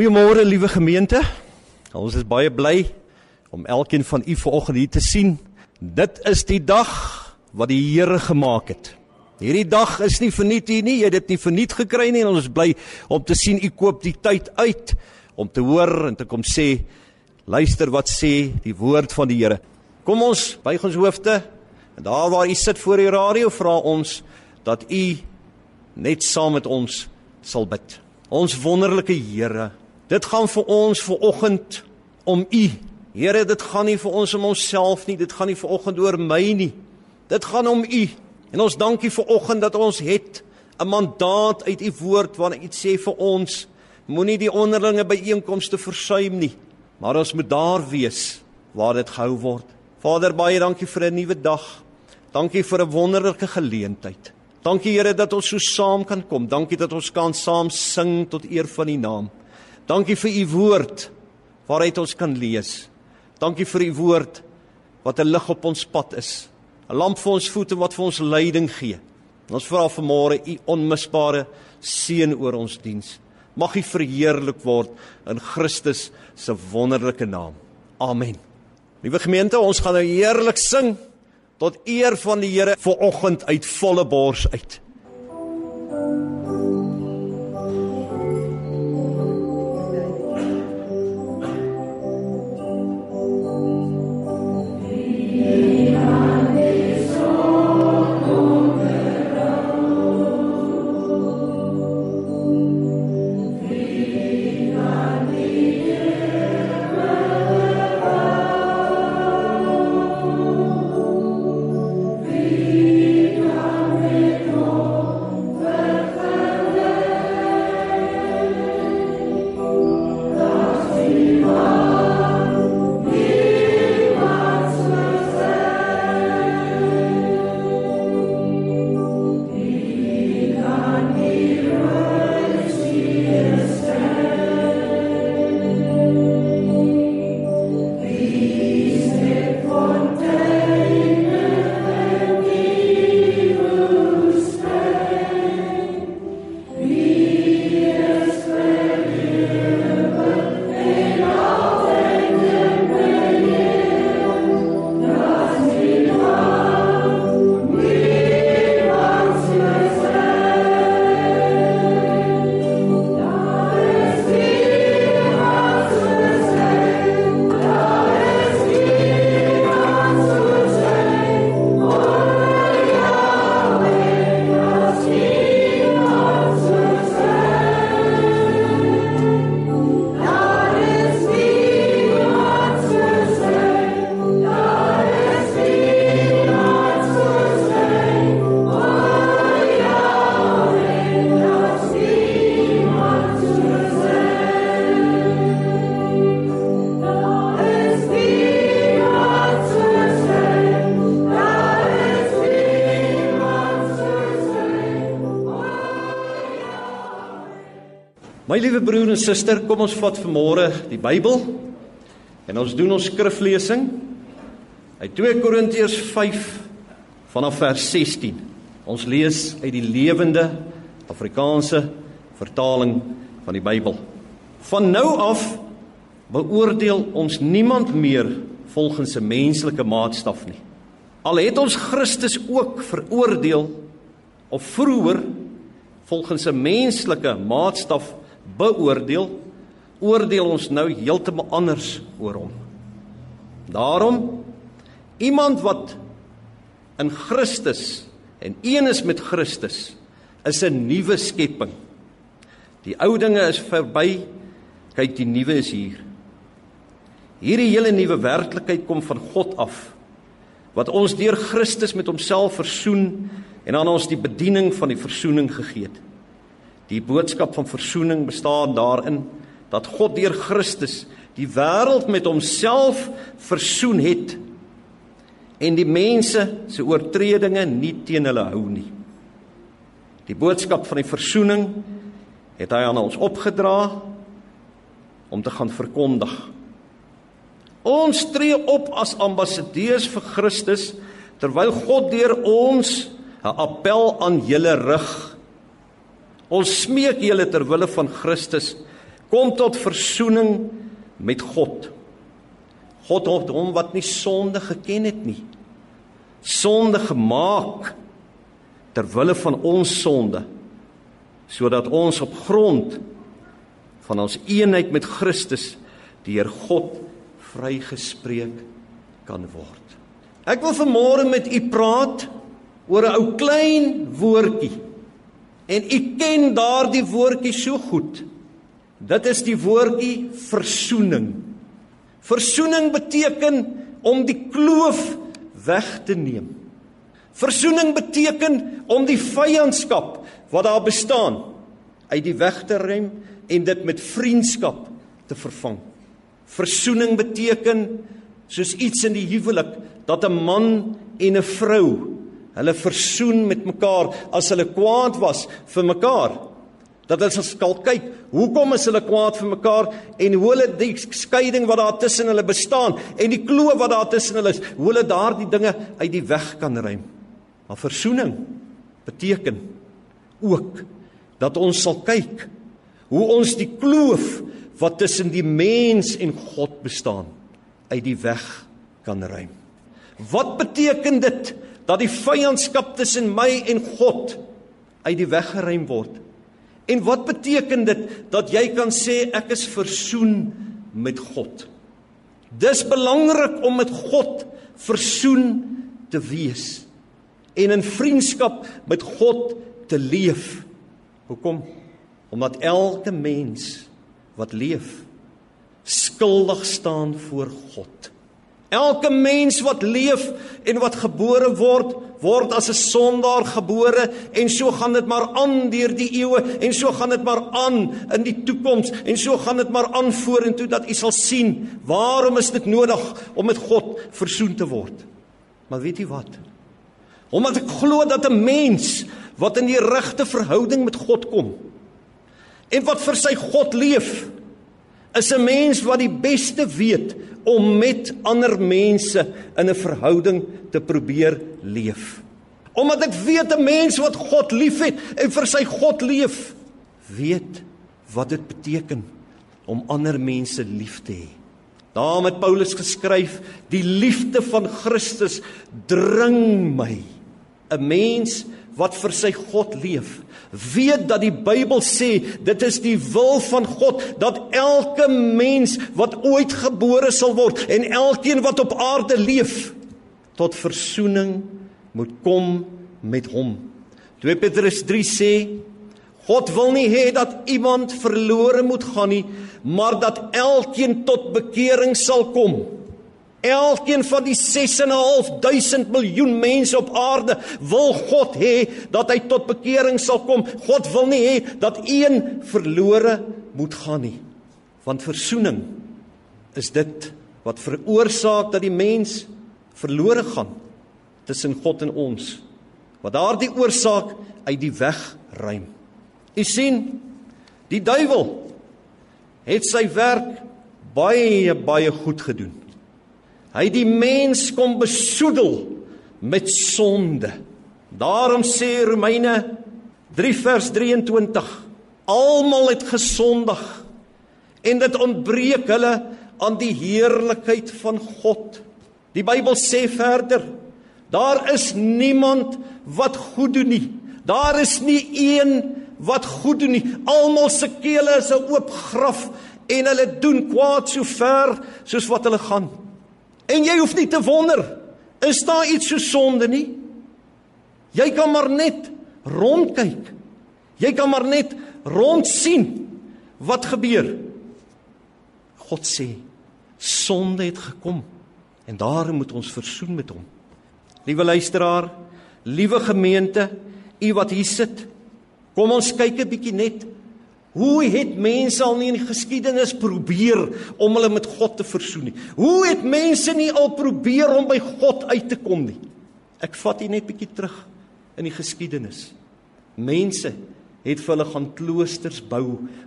Goeiemôre liewe gemeente. Ons is baie bly om elkeen van u vanoggend hier te sien. Dit is die dag wat die Here gemaak het. Hierdie dag is nie verniet hier nie. Jy het dit nie verniet gekry nie en ons is bly om te sien u koop die tyd uit om te hoor en te kom sê luister wat sê die woord van die Here. Kom ons buig ons hoofde en daar waar u sit voor die radio vra ons dat u net saam met ons sal bid. Ons wonderlike Here, dit gaan vir ons ver oggend om U. Here, dit gaan nie vir ons om onsself nie, dit gaan nie ver oggend oor my nie. Dit gaan om U. En ons dankie ver oggend dat ons het 'n mandaat uit U woord waarin iets sê vir ons. Moenie die onderlinge byeenkomste versuim nie, maar ons moet daar wees waar dit gehou word. Vader, baie dankie vir 'n nuwe dag. Dankie vir 'n wonderlike geleentheid. Dankie Here dat ons so saam kan kom. Dankie dat ons kan saam sing tot eer van U naam. Dankie vir U woord waaruit ons kan lees. Dankie vir U woord wat 'n lig op ons pad is. 'n Lamp vir ons voete wat vir ons leiding gee. Ons vra vanmôre U onmisbare seën oor ons diens. Mag U verheerlik word in Christus se wonderlike naam. Amen. Liewe gemeente, ons gaan nou heerlik sing tot eer van die Here vir oggend uit volle bors uit. Liewe broer en suster, kom ons vat vanmôre die Bybel en ons doen ons skriflesing uit 2 Korintiërs 5 vanaf vers 16. Ons lees uit die lewende Afrikaanse vertaling van die Bybel. Van nou af beoordeel ons niemand meer volgens 'n menslike maatstaf nie. Al het ons Christus ook veroordeel of vroeër volgens 'n menslike maatstaf beoordeel, oordeel ons nou heeltemal anders oor hom. Daarom iemand wat in Christus en een is met Christus is 'n nuwe skepping. Die ou dinge is verby, kyk die nuwe is hier. Hierdie hele nuwe werklikheid kom van God af wat ons deur Christus met homself versoen en aan ons die bediening van die versoening gegee het. Die boodskap van verzoening bestaan daarin dat God deur Christus die wêreld met homself versoen het en die mense se oortredinge nie teen hulle hou nie. Die boodskap van die verzoening het hy aan ons opgedra om te gaan verkondig. Ons tree op as ambassadeurs vir Christus terwyl God deur ons 'n appel aan julle rig Ons smeek julle ter wille van Christus, kom tot versoening met God. God het hom wat nie sonde geken het nie, sonde gemaak ter wille van ons sonde sodat ons op grond van ons eenheid met Christus deur God vrygespreek kan word. Ek wil vanmôre met u praat oor 'n ou klein woordjie. En u ken daardie woordjie so goed. Dit is die woordjie versoening. Versoening beteken om die kloof weg te neem. Versoening beteken om die vyandskap wat daar bestaan uit die weg te rem en dit met vriendskap te vervang. Versoening beteken soos iets in die huwelik dat 'n man en 'n vrou hulle versoen met mekaar as hulle kwaad was vir mekaar. Dat hulle skal kyk, hoekom is hulle kwaad vir mekaar en hoe hulle die skeiding wat daar tussen hulle bestaan en die kloof wat daar tussen hulle is, hoe hulle daardie dinge uit die weg kan ruim. Maar versoening beteken ook dat ons sal kyk hoe ons die kloof wat tussen die mens en God bestaan uit die weg kan ruim. Wat beteken dit dat die vyandskap tussen my en God uit die weg geruim word? En wat beteken dit dat jy kan sê ek is versoen met God? Dis belangrik om met God versoen te wees en in vriendskap met God te leef. Hoekom? Omdat elke mens wat leef skuldig staan voor God. Elke mens wat leef en wat gebore word, word as 'n sondaar gebore en so gaan dit maar aan deur die eeue en so gaan dit maar aan in die toekoms en so gaan dit maar aan vorentoe dat u sal sien waarom is dit nodig om met God versoen te word. Maar weet jy wat? Omdat ek glo dat 'n mens wat in die regte verhouding met God kom en wat vir sy God leef is 'n mens wat die beste weet om met ander mense in 'n verhouding te probeer leef. Omdat ek weet 'n mens wat God liefhet en vir sy God leef, weet wat dit beteken om ander mense lief te hê. Daarom het Paulus geskryf: "Die liefde van Christus dring my." 'n Mens wat vir sy God leef, weet dat die Bybel sê dit is die wil van God dat elke mens wat ooit gebore sal word en elkeen wat op aarde leef tot verzoening moet kom met hom. 2 Petrus 3 sê God wil nie hê dat iemand verlore moet gaan nie, maar dat elkeen tot bekering sal kom. Elkeen van die 6.500 miljoen mense op aarde wil God hê dat hy tot bekering sal kom. God wil nie hê dat een verlore moet gaan nie. Want verzoening is dit wat veroorsaak dat die mens verlore gaan tussen God en ons. Wat daardie oorsaak uit die weg ruim. U sien, die duiwel het sy werk baie baie goed gedoen. Hy het die mens kom besoedel met sonde. Daarom sê Romeine 3 vers 23: Almal het gesondig en dit ontbreek hulle aan die heerlikheid van God. Die Bybel sê verder: Daar is niemand wat goed doen nie. Daar is nie een wat goed doen nie. Almal se kele is 'n oop graf en hulle doen kwaad so ver soos wat hulle gaan. En jy hoef nie te wonder, is daar iets so sonde nie? Jy kan maar net rondkyk. Jy kan maar net rond sien wat gebeur. God sê sonde het gekom en daarom moet ons versoen met hom. Liewe luisteraar, liewe gemeente, u wat hier sit, kom ons kyk 'n bietjie net Hoe het mense al nie in die geskiedenis probeer om hulle met God te versoen nie? Hoe het mense nie al probeer om by God uit te kom nie? Ek vat hier net bietjie terug in die geskiedenis. Mense het vir hulle gaan kloosters bou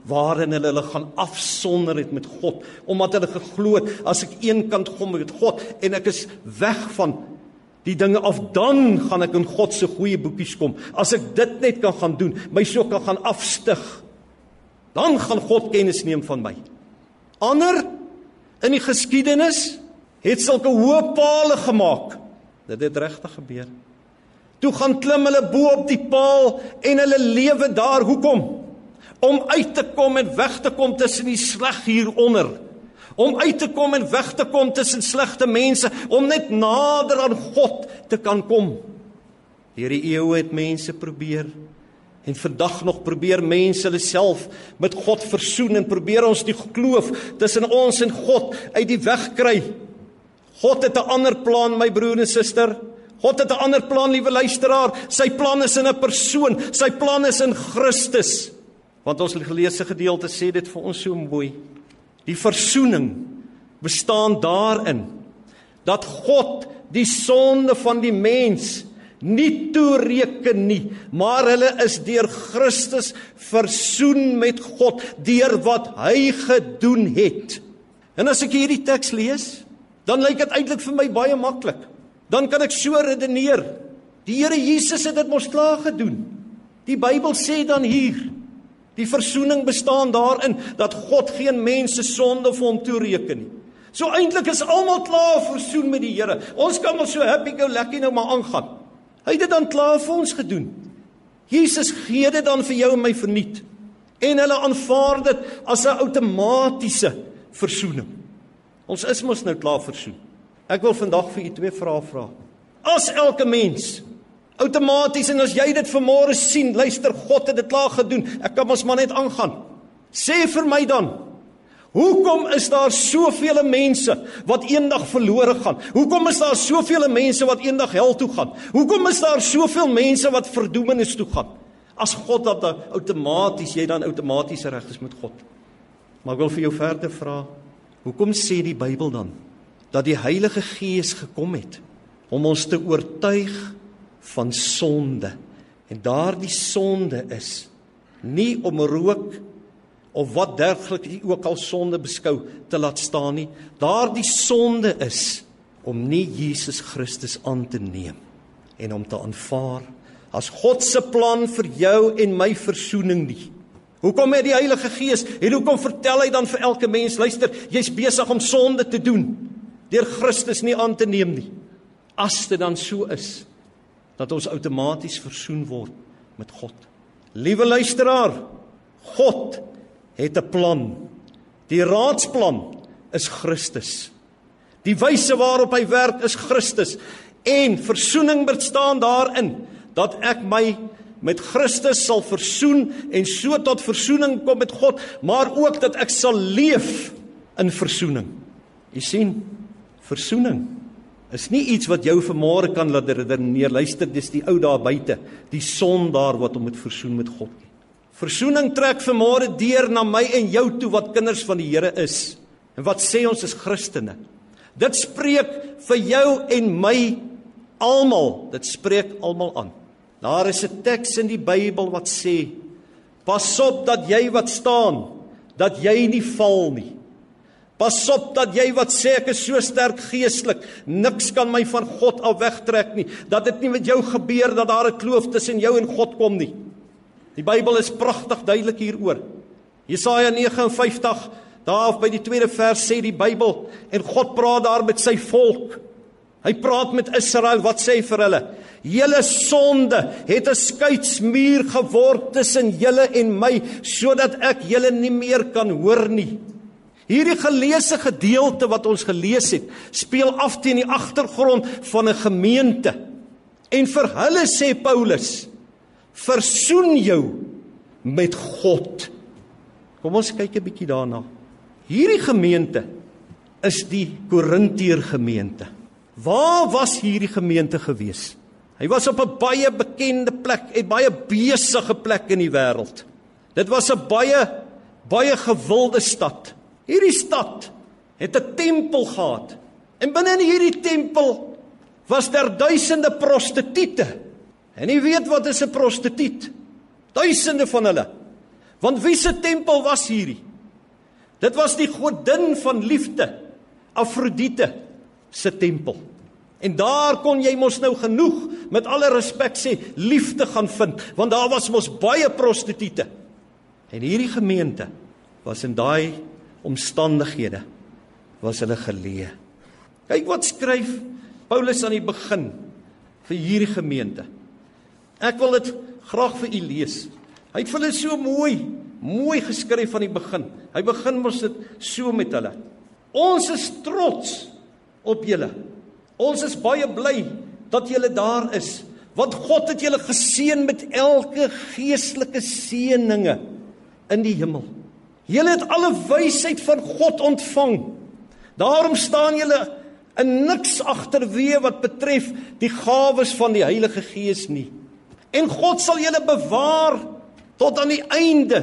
waarin hulle hulle gaan afsonder het met God omdat hulle geglo het as ek eenkant kom met God en ek is weg van die dinge af dan gaan ek in God se goeie boekies kom as ek dit net kan gaan doen my so kan gaan afstig Dan gaan God kennis neem van my. Ander in die geskiedenis het sulke hoë palle gemaak. Dit het regtig gebeur. Toe gaan klim hulle bo op die paal en hulle lewe daar. Hoekom? Om uit te kom en weg te kom tussen die sleg hieronder. Om uit te kom en weg te kom tussen slegte mense, om net nader aan God te kan kom. Deur die eeue het mense probeer en vandag nog probeer mense hulle self met God versoen en probeer ons die kloof tussen ons en God uit die weg kry. God het 'n ander plan, my broer en suster. God het 'n ander plan, liewe luisteraar. Sy plan is in 'n persoon. Sy plan is in Christus. Want ons geleesde gedeelte sê dit vir ons so mooi. Die versoening bestaan daarin dat God die sonde van die mens nie toereken nie, maar hulle is deur Christus versoen met God deur wat hy gedoen het. En as ek hierdie teks lees, dan lyk dit eintlik vir my baie maklik. Dan kan ek so redeneer. Die Here Jesus het dit mos klaar gedoen. Die Bybel sê dan hier, die versoening bestaan daarin dat God geen mens se sonde vir hom toereken nie. So eintlik is almal klaar versoen met die Here. Ons kan maar so happy go lekker nou maar aangaan. Hy het dit dan klaar vir ons gedoen. Jesus gee dit dan vir jou en my verniet. En hulle aanvaar dit as 'n outomatiese versoening. Ons is mos nou klaar versoen. Ek wil vandag vir u twee vrae vra. As elke mens outomaties en as jy dit vanmôre sien, luister God het dit klaar gedoen. Ek kan mos maar net aangaan. Sê vir my dan, Hoekom is daar soveel mense wat eendag verlore gaan? Hoekom is daar soveel mense wat eendag hel toe gaan? Hoekom is daar soveel mense wat verdoemenis toe gaan? As God dat outomaties jy dan outomaties reg is met God. Maar ek wil vir jou verder vra, hoekom sê die Bybel dan dat die Heilige Gees gekom het om ons te oortuig van sonde? En daardie sonde is nie om rook of wat derglik jy ook al sonde beskou te laat staan nie. Daardie sonde is om nie Jesus Christus aan te neem en om te aanvaar as God se plan vir jou en my verzoening nie. Hoekom het die Heilige Gees en hoekom vertel hy dan vir elke mens, luister, jy's besig om sonde te doen deur Christus nie aan te neem nie. As dit dan so is dat ons outomaties versoen word met God. Liewe luisteraar, God het 'n plan. Die raadsplan is Christus. Die wyse waarop hy werk is Christus en verzoening bestaan daarin dat ek my met Christus sal versoen en so tot verzoening kom met God, maar ook dat ek sal leef in verzoening. U sien, verzoening is nie iets wat jou vermoere kan laat redeneer. Luister, dis die ou daar buite, die son daar wat om met versoen met God. Versoening trek vanmôre deur na my en jou toe wat kinders van die Here is. En wat sê ons is Christene? Dit spreek vir jou en my almal. Dit spreek almal aan. Daar is 'n teks in die Bybel wat sê: Pas op dat jy wat staan, dat jy nie val nie. Pas op dat jy wat sê ek is so sterk geestelik, niks kan my van God af wegtrek nie. Dat dit nie met jou gebeur dat daar 'n kloof tussen jou en God kom nie. Die Bybel is pragtig duidelik hieroor. Jesaja 59 daar by die tweede vers sê die Bybel en God praat daar met sy volk. Hy praat met Israel, wat sê hy vir hulle? Julle sonde het 'n skeidsmuur geword tussen julle en my sodat ek julle nie meer kan hoor nie. Hierdie geleesde gedeelte wat ons gelees het, speel af teen die agtergrond van 'n gemeente. En vir hulle sê Paulus, versoen jou met God. Kom ons kyk 'n bietjie daarna. Hierdie gemeente is die Korintiër gemeente. Waar was hierdie gemeente gewees? Hy was op 'n baie bekende plek, 'n baie besige plek in die wêreld. Dit was 'n baie baie gewilde stad. Hierdie stad het 'n tempel gehad. En binne in hierdie tempel was daar duisende prostituie. En jy weet wat is 'n prostituut? Duisende van hulle. Want wie se tempel was hierdie? Dit was die godin van liefde, Afrodite se tempel. En daar kon jy mos nou genoeg met alle respek sê liefde gaan vind, want daar was mos baie prostituie. En hierdie gemeente was in daai omstandighede was hulle geleë. Kyk wat skryf Paulus aan die begin vir hierdie gemeente. Ek wil dit graag vir u lees. Hy het vir hulle so mooi, mooi geskryf van die begin. Hy begin mos dit so met hulle. Ons is trots op julle. Ons is baie bly dat julle daar is. Want God het julle geseën met elke geestelike seëninge in die hemel. Julle het alle wysheid van God ontvang. Daarom staan julle in niks agterweë wat betref die gawes van die Heilige Gees nie. En God sal julle bewaar tot aan die einde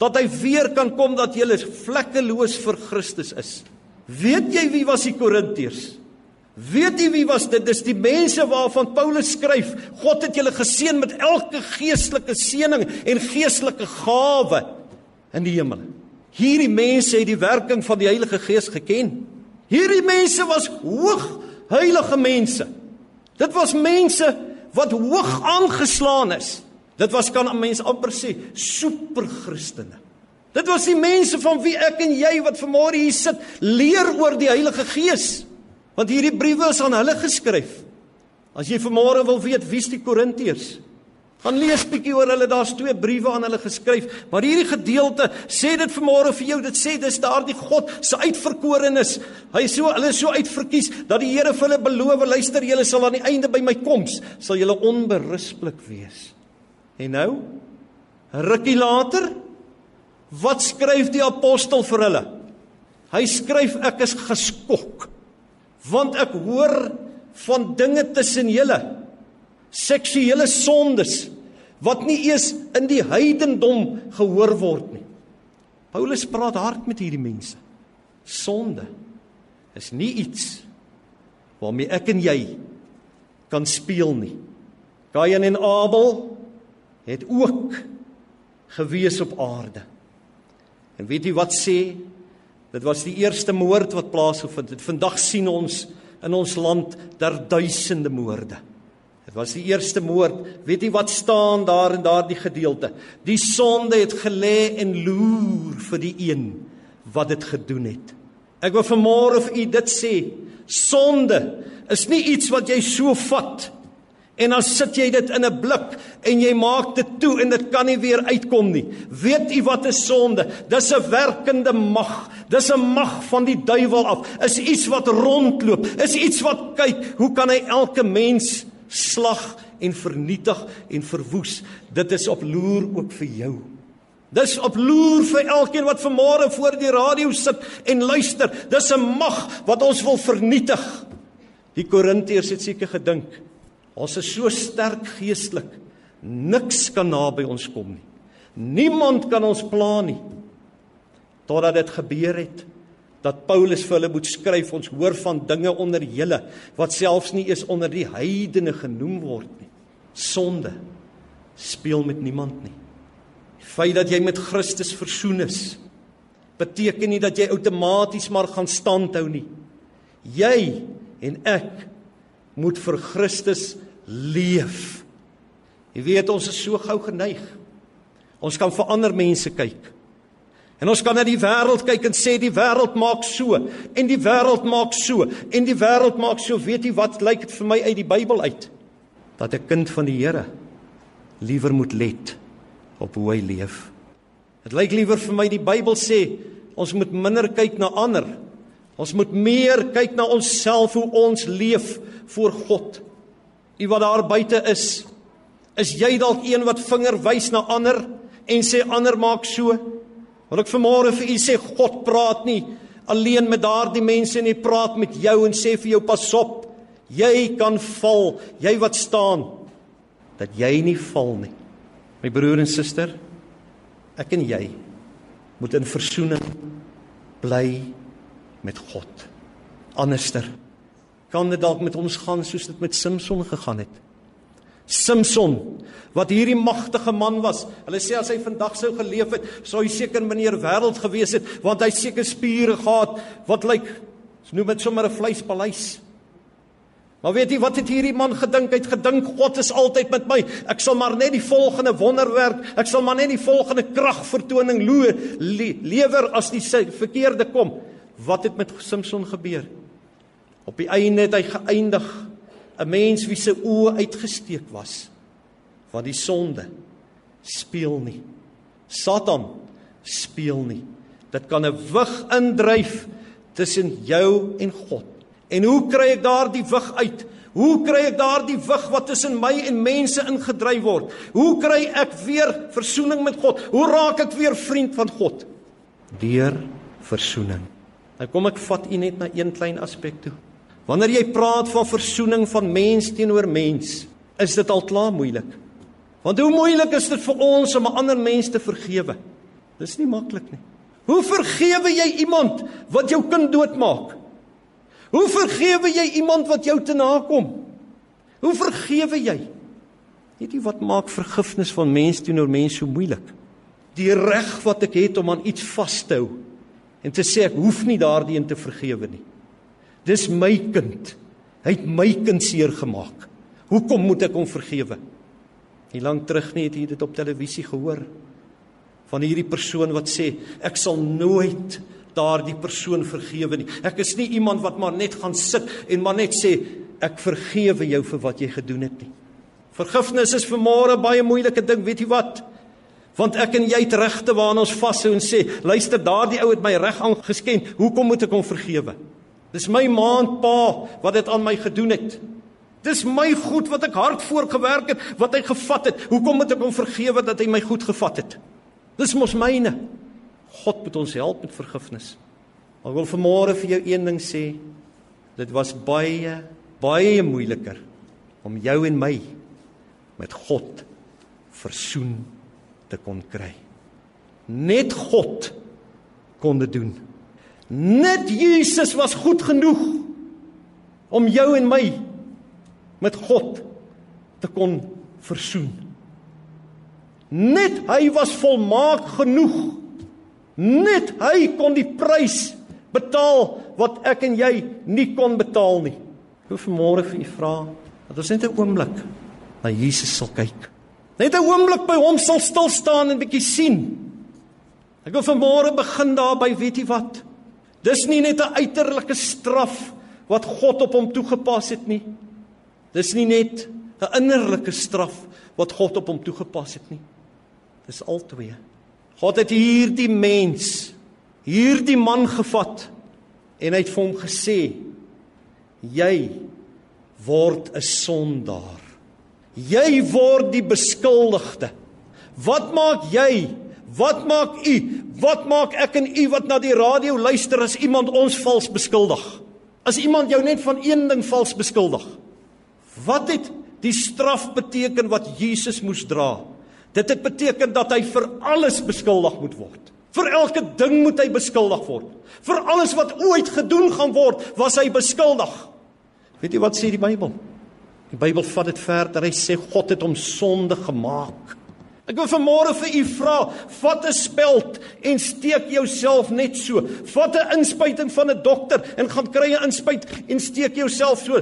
dat hy weer kan kom dat julle vlekkeloos vir Christus is. Weet jy wie was die Korintiërs? Weet jy wie was dit? Dis die mense waarvan Paulus skryf. God het julle geseën met elke geestelike seëning en geestelike gawe in die hemel. Hierdie mense het die werking van die Heilige Gees geken. Hierdie mense was hoog heilige mense. Dit was mense wat hoog aangeslaan is. Dit was kan 'n mens amper sê super Christene. Dit was die mense van wie ek en jy wat vanmôre hier sit leer oor die Heilige Gees. Want hierdie briewe is aan hulle geskryf. As jy vanmôre wil weet wie's die Korintiërs, gaan lees bietjie oor hulle. Daar's twee briewe aan hulle geskryf, maar hierdie gedeelte sê dit vanmôre vir jou. Dit sê dis daardie God se uitverkorenes. Hy so hulle so uitverkies dat die Here vir hulle beloof, luister, julle sal aan die einde by my koms, sal julle onberispelik wees. En nou, rukkie later, wat skryf die apostel vir hulle? Hy skryf ek is geskok want ek hoor van dinge tussen julle seksuele sondes wat nie eers in die heidendom gehoor word nie. Paulus praat hard met hierdie mense. Sonde is nie iets waarmee ek en jy kan speel nie. Kain en Abel het ook gewees op aarde. En weet jy wat sê? Dit was die eerste moord wat plaasgevind het. Vandag sien ons in ons land daar duisende moorde. Dit was die eerste moord. Weet jy wat staan daar in daardie gedeelte? Die sonde het gelê en loer vir die een wat dit gedoen het. Ek wil vanmôre vir u dit sê. Sonde is nie iets wat jy so vat en dan sit jy dit in 'n blik en jy maak dit toe en dit kan nie weer uitkom nie. Weet u wat 'n sonde? Dis 'n werkende mag. Dis 'n mag van die duiwel af. Is iets wat rondloop. Is iets wat kyk, hoe kan hy elke mens slag en vernietig en verwoes? Dit is op loer ook vir jou. Dis op loer vir elkeen wat vanmôre voor die radio sit en luister. Dis 'n mag wat ons wil vernietig. Die Korintiërs het seker gedink Ons is so sterk geestelik. Niks kan naby ons kom nie. Niemand kan ons pla nie. Totdat dit gebeur het dat Paulus vir hulle moet skryf, ons hoor van dinge onder julle wat selfs nie eens onder die heidene genoem word nie. Sonde speel met niemand nie. Die feit dat jy met Christus versoen is, beteken nie dat jy outomaties maar gaan standhou nie. Jy en ek moet vir Christus leef. Jy weet ons is so gou geneig. Ons kan vir ander mense kyk. En ons kan na die wêreld kyk en sê die wêreld maak so en die wêreld maak so en die wêreld maak so. Weet jy wat lyk dit vir my uit die Bybel uit? Dat 'n kind van die Here liewer moet let op hoe hy leef. Dit lyk liewer vir my die Bybel sê ons moet minder kyk na ander. Ons moet meer kyk na onsself hoe ons leef voor God. U wat daar buite is, is jy dalk een wat vinger wys na ander en sê ander maak so? Wil ek vanmôre vir u sê God praat nie alleen met daardie mense nie, praat met jou en sê vir jou pas op. Jy kan val, jy wat staan dat jy nie val nie. My broer en suster, ek en jy moet in versoening bly met God. Anderster kan dit dalk met ons gaan soos dit met Samson gegaan het. Samson wat hierdie magtige man was. Hulle sê as hy vandag sou geleef het, sou hy seker meneer wêreld gewees het want hy seker spiere gehad wat lyk like, noem dit sommer 'n vleispaleis. Maar weet jy wat het hierdie man gedink? Hy het gedink God is altyd met my. Ek sal maar net die volgende wonderwerk, ek sal maar net die volgende kragvertoning loe le, lewer as die verkeerde kom. Wat het met Samson gebeur? Op die einde het hy geëindig 'n mens wie se oë uitgesteek was. Want die sonde speel nie. Satan speel nie. Dit kan 'n wig indryf tussen jou en God. En hoe kry ek daardie wig uit? Hoe kry ek daardie wig wat tussen my en mense ingedryf word? Hoe kry ek weer versoening met God? Hoe raak ek weer vriend van God? Deur versoening. Nou kom ek vat u net na een klein aspek toe. Wanneer jy praat van versoening van mens teenoor mens, is dit al klaar moeilik. Want hoe moeilik is dit vir ons om 'n ander mens te vergewe? Dis nie maklik nie. Hoe vergewe jy iemand wat jou kind doodmaak? Hoe vergewe jy iemand wat jou te nakom? Hoe vergewe jy? Weet jy wat maak vergifnis van mens teenoor mens so moeilik? Die reg wat ek het om aan iets vas te hou en te sê ek hoef nie daardie een te vergewe nie. Dis my kind. Hy het my kind seer gemaak. Hoekom moet ek hom vergewe? Nie lank terug nie het jy dit op televisie gehoor van hierdie persoon wat sê ek sal nooit daardie persoon vergewe nie. Ek is nie iemand wat maar net gaan sit en maar net sê ek vergewe jou vir wat jy gedoen het nie. Vergifnis is vir môre baie moeilike ding, weet jy wat? Want ek en jy het regte waarna ons vashou en sê, luister, daardie ou het my reg aangeskend. Hoekom moet ek hom vergewe? Dis my ma en pa wat dit aan my gedoen het. Dis my goed wat ek hard voorgewerk het, wat hy gevat het. Hoekom moet ek hom vergewe dat hy my goed gevat het? Dis mos myne. God moet ons help met vergifnis. Ek wil vanmôre vir jou een ding sê. Dit was baie baie moeiliker om jou en my met God versoen te kon kry. Net God kon dit doen. Net Jesus was goed genoeg om jou en my met God te kon versoen. Net hy was volmaak genoeg. Net hy kon die prys betaal wat ek en jy nie kon betaal nie. Ek wil vanmôre vir u vra dat ons net 'n oomblik na Jesus sal kyk. Net 'n oomblik by hom sal stil staan en bietjie sien. Ek wil vanmôre begin daarby, weet jy wat? Dis nie net 'n uiterlike straf wat God op hom toegepas het nie. Dis nie net 'n innerlike straf wat God op hom toegepas het nie. Dis albei. God het hierdie mens, hierdie man gevat en hy het vir hom gesê: "Jy word 'n sondaar. Jy word die beskuldigde. Wat maak jy? Wat maak u? Wat maak ek en u wat na die radio luister as iemand ons vals beskuldig? As iemand jou net van een ding vals beskuldig. Wat het die straf beteken wat Jesus moes dra? Dit het beteken dat hy vir alles beskuldig moet word. Vir elke ding moet hy beskuldig word. Vir alles wat ooit gedoen gaan word, was hy beskuldig. Weet jy wat sê die Bybel? Die Bybel vat dit verder. Hy sê God het hom sonde gemaak. Ek wil vanmôre vir u vra, vat 'n speld en steek jouself net so. Vat 'n inspuiting van 'n dokter en gaan kry 'n inspuit en steek jouself so.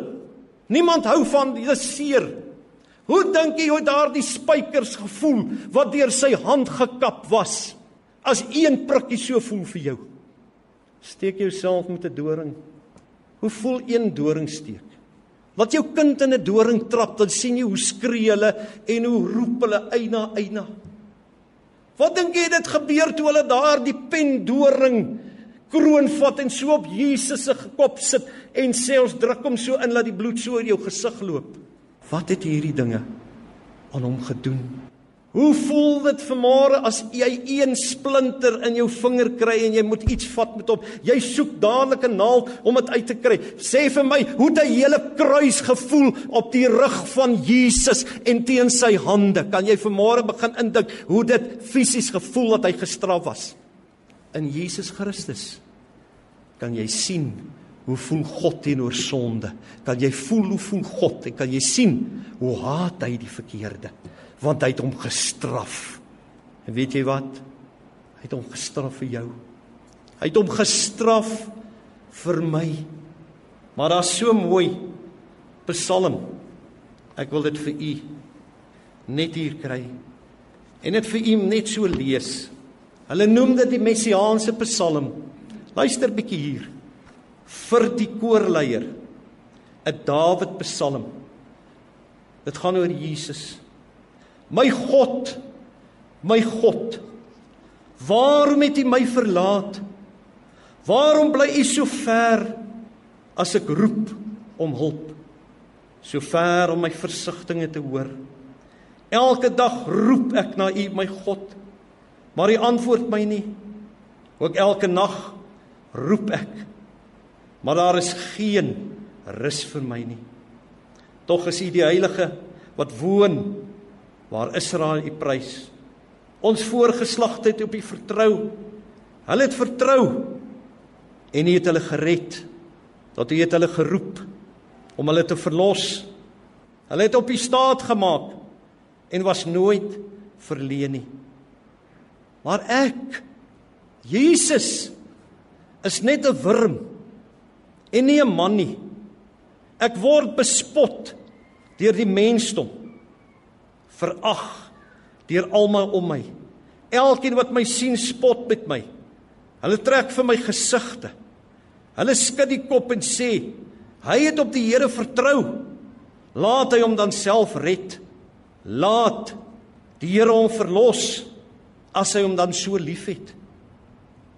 Niemand hou van dis seer. Hoe dink jy hoe daardie spykers gevoel wat deur sy hand gekap was? As een prikkie so voel vir jou. Steek jouself met 'n doring. Hoe voel een doringsteek? Wat jou kind in 'n doring trap, dan sien jy hoe skree hulle en hoe roep hulle eina eina. Wat dink jy dit gebeur toe hulle daardie pen doring kroon vat en so op Jesus se kop sit en sê ons druk hom so in dat die bloed so oor jou gesig loop? Wat het hierdie dinge aan hom gedoen? Hoe voel dit vanmôre as jy een splinter in jou vinger kry en jy moet iets vat met hom? Jy soek dadelik 'n naald om dit uit te kry. Sê vir my, hoe het hy hele kruis gevoel op die rug van Jesus en teen sy hande? Kan jy vanmôre begin indink hoe dit fisies gevoel dat hy gestraf was? In Jesus Christus kan jy sien Hoe voel God teenoor sonde? Kan jy voel hoe voel God en kan jy sien hoe haat hy die verkeerde? Want hy het hom gestraf. En weet jy wat? Hy het hom gestraf vir jou. Hy het hom gestraf vir my. Maar daar's so mooi. Psalm. Ek wil dit vir u net hier kry en dit vir u net so lees. Hulle noem dit die messiaanse Psalm. Luister bietjie hier. Vir die koorleier 'n Dawid Psalm. Dit gaan oor Jesus. My God, my God, waarom het U my verlaat? Waarom bly U so ver as ek roep om hulp? So ver om my versigtings te hoor. Elke dag roep ek na U, my God, maar U antwoord my nie. Ook elke nag roep ek, maar daar is geen rus vir my nie. Tog is U die heilige wat woon waar Israel U prys. Ons voorgeslagte het op U vertrou. Hulle het vertrou en U het hulle gered. Dat U het hulle geroep om hulle te verlos. Hulle het op U staat gemaak en was nooit verleen nie. Maar ek Jesus is net 'n wurm en nie 'n man nie. Ek word bespot deur die mensdom. Verag deur almal om my. Elkeen wat my sien spot met my. Hulle trek vir my gesigte. Hulle skud die kop en sê: "Hy het op die Here vertrou. Laat hy hom dan self red." Laat die Here hom verlos as hy hom dan so liefhet.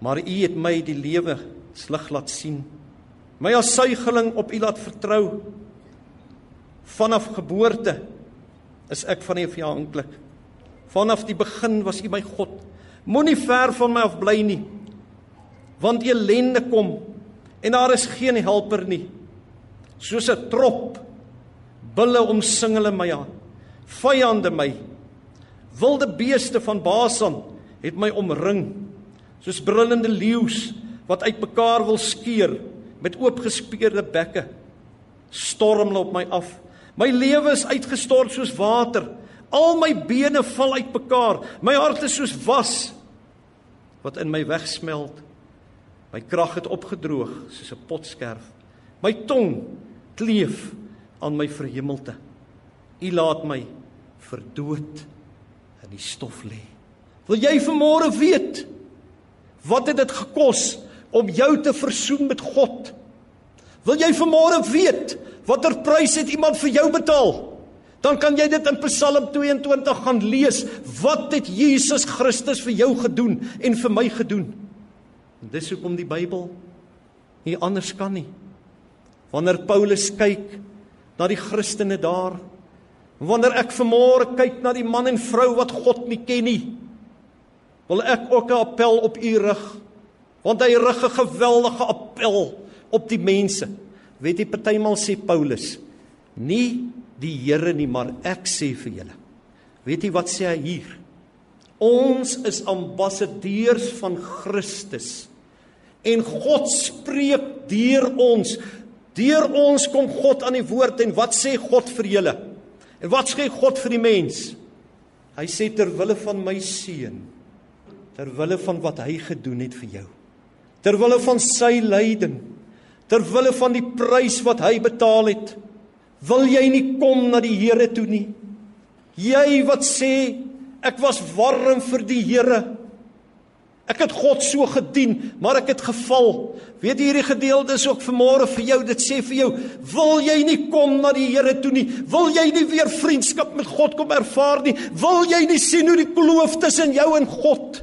Maar u het my die lewe slig laat sien. My as suigeling op u laat vertrou. Vanaf geboorte is ek van u afhanklik. Vanaf die begin was u my God. Moenie ver van my af bly nie. Want ellende kom en daar is geen helper nie. Soos 'n trop bulle omsing hulle my aan vyande my wilde beeste van Basan het my omring soos brullende leeu's wat uitmekaar wil skeer met oopgespeerde bekke storm hulle op my af my lewe is uitgestort soos water. Al my bene val uitmekaar. My hart is soos was wat in my wegsmelt. My krag het opgedroog soos 'n potskerf. My tong kleef aan my verhemelte. U laat my vir dood in die stof lê. Wil jy vanmôre weet wat het dit gekos om jou te versoen met God? Wil jy vanmôre weet watter prys het iemand vir jou betaal? Dan kan jy dit in Psalm 22 gaan lees. Wat het Jesus Christus vir jou gedoen en vir my gedoen? En dis hoekom die Bybel nie anders kan nie. Wanneer Paulus kyk na die Christene daar Wanneer ek vanmôre kyk na die man en vrou wat God nie ken nie, wil ek ook 'n appel op u rig. Want hy rig 'n geweldige appel op die mense. Weet jy partymal sê Paulus, nie die Here nie, maar ek sê vir julle. Weet jy wat sê hy hier? Ons is ambassadeurs van Christus. En God spreek deur ons. Deur ons kom God aan die woord en wat sê God vir julle? En wat sê God vir die mens? Hy sê ter wille van my seun, ter wille van wat hy gedoen het vir jou, ter wille van sy lyding, ter wille van die prys wat hy betaal het, wil jy nie kom na die Here toe nie? Jy wat sê ek was warm vir die Here, Ek het God so gedien, maar ek het geval. Weet jy hierdie gedeelte is ook vanmôre vir jou. Dit sê vir jou, wil jy nie kom na die Here toe nie? Wil jy nie weer vriendskap met God kom ervaar nie? Wil jy nie sien hoe die kloof tussen jou en God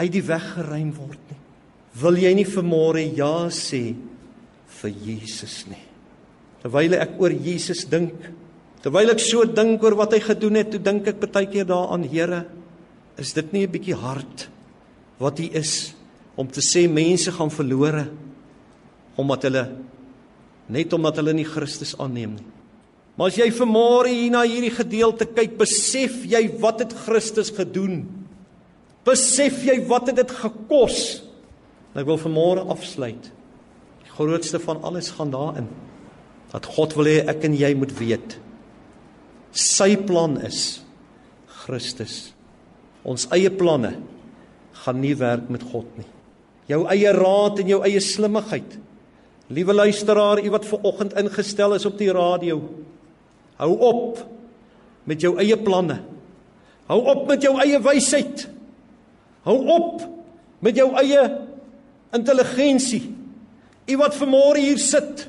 uit die weg geruim word nie? Wil jy nie vanmôre ja sê vir Jesus nie? Terwyl ek oor Jesus dink, terwyl ek so dink oor wat hy gedoen het, toe dink ek baie keer daaraan, Here, is dit nie 'n bietjie hard wat hy is om te sê mense gaan verlore omdat hulle net omdat hulle nie Christus aanneem nie. Maar as jy vanmôre hier na hierdie gedeelte kyk, besef jy wat het Christus gedoen? Besef jy wat het dit gekos? En ek wil vanmôre afsluit. Grootste van alles gaan daarin dat God wil hê ek en jy moet weet. Sy plan is Christus. Ons eie planne gaan nie werk met God nie. Jou eie raad en jou eie slimmigheid Liewe luisteraar, u wat ver oggend ingestel is op die radio. Hou op met jou eie planne. Hou op met jou eie wysheid. Hou op met jou eie intelligensie. U wat vanmôre hier sit,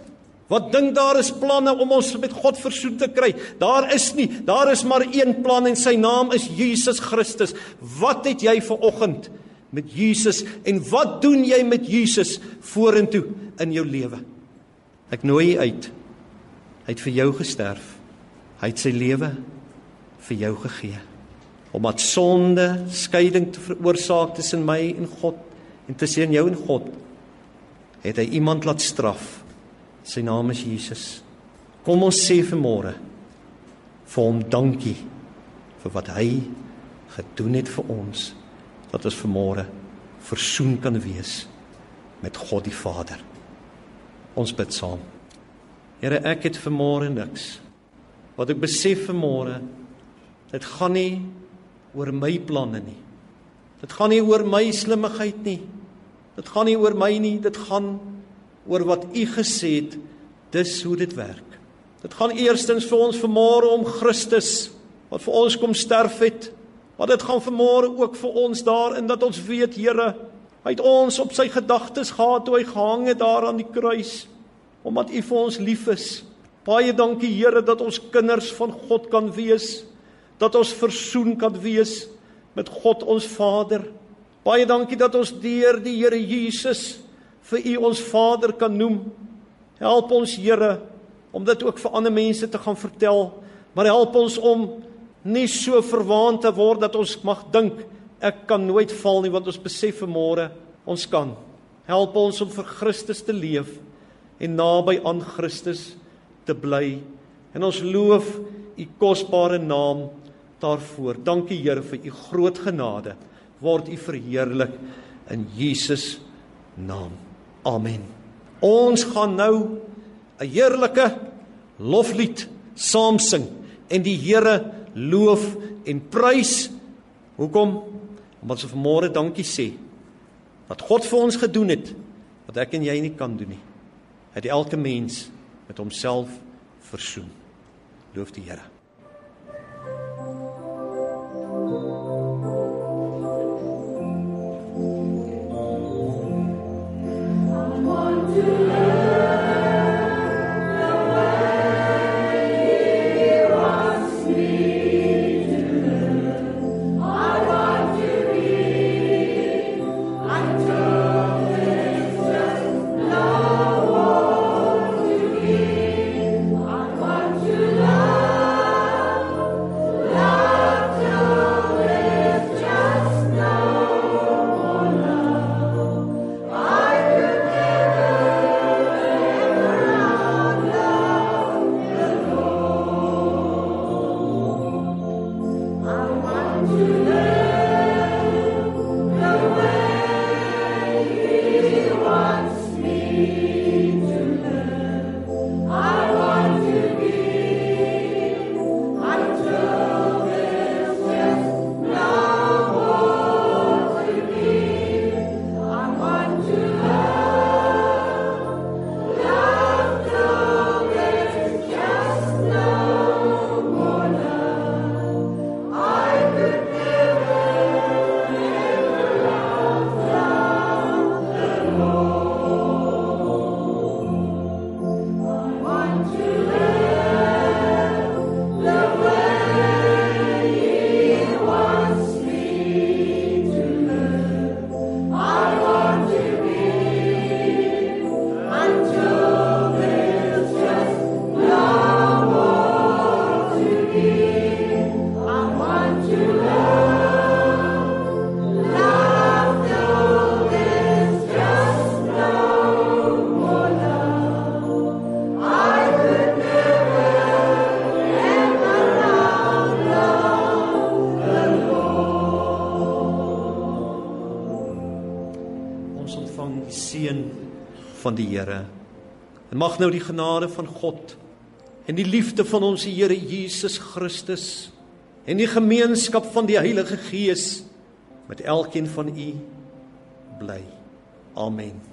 wat dink daar is planne om ons met God versoen te kry. Daar is nie, daar is maar een plan en sy naam is Jesus Christus. Wat het jy ver oggend met Jesus en wat doen jy met Jesus vorentoe in jou lewe? Ek nooi u uit. Hy het vir jou gesterf. Hy het sy lewe vir jou gegee omdat sonde skeiding te veroorsaak tussen my en God en tussen jou en God het hy iemand laat straf Sy naam is Jesus. Kom ons sê vanmôre vir hom dankie vir wat hy gedoen het vir ons dat ons vanmôre versoen kan wees met God die Vader. Ons bid saam. Here, ek het vanmôre niks. Wat ek besef vanmôre, dit gaan nie oor my planne nie. Dit gaan nie oor my slimmigheid nie. Dit gaan nie oor my nie, dit gaan oor wat u gesê het, dis hoe dit werk. Dit gaan eerstens vir ons vermore om Christus wat vir ons kom sterf het. Maar dit gaan vermore ook vir ons daarin dat ons weet Here, hy het ons op sy gedagtes gehad toe hy gehang het daar aan die kruis omdat u vir ons lief is. Baie dankie Here dat ons kinders van God kan wees, dat ons versoen kan wees met God ons Vader. Baie dankie dat ons deur die Here Jesus vir U ons Vader kan noem. Help ons Here om dit ook vir ander mense te gaan vertel, maar help ons om nie so verwaand te word dat ons mag dink ek kan nooit val nie want ons besef vanmôre ons kan. Help ons om vir Christus te leef en naby aan Christus te bly. En ons loof u kosbare naam daarvoor. Dankie Here vir u groot genade. Word u verheerlik in Jesus naam. Amen. Ons gaan nou 'n heerlike loflied saam sing en die Here loof en prys. Hoekom? Omdat ons vanmôre dankie sê wat God vir ons gedoen het wat ek en jy nie kan doen nie. Hy het elke mens met homself versoen. Loof die Here. Die Here. En mag nou die genade van God en die liefde van ons Here Jesus Christus en die gemeenskap van die Heilige Gees met elkeen van u bly. Amen.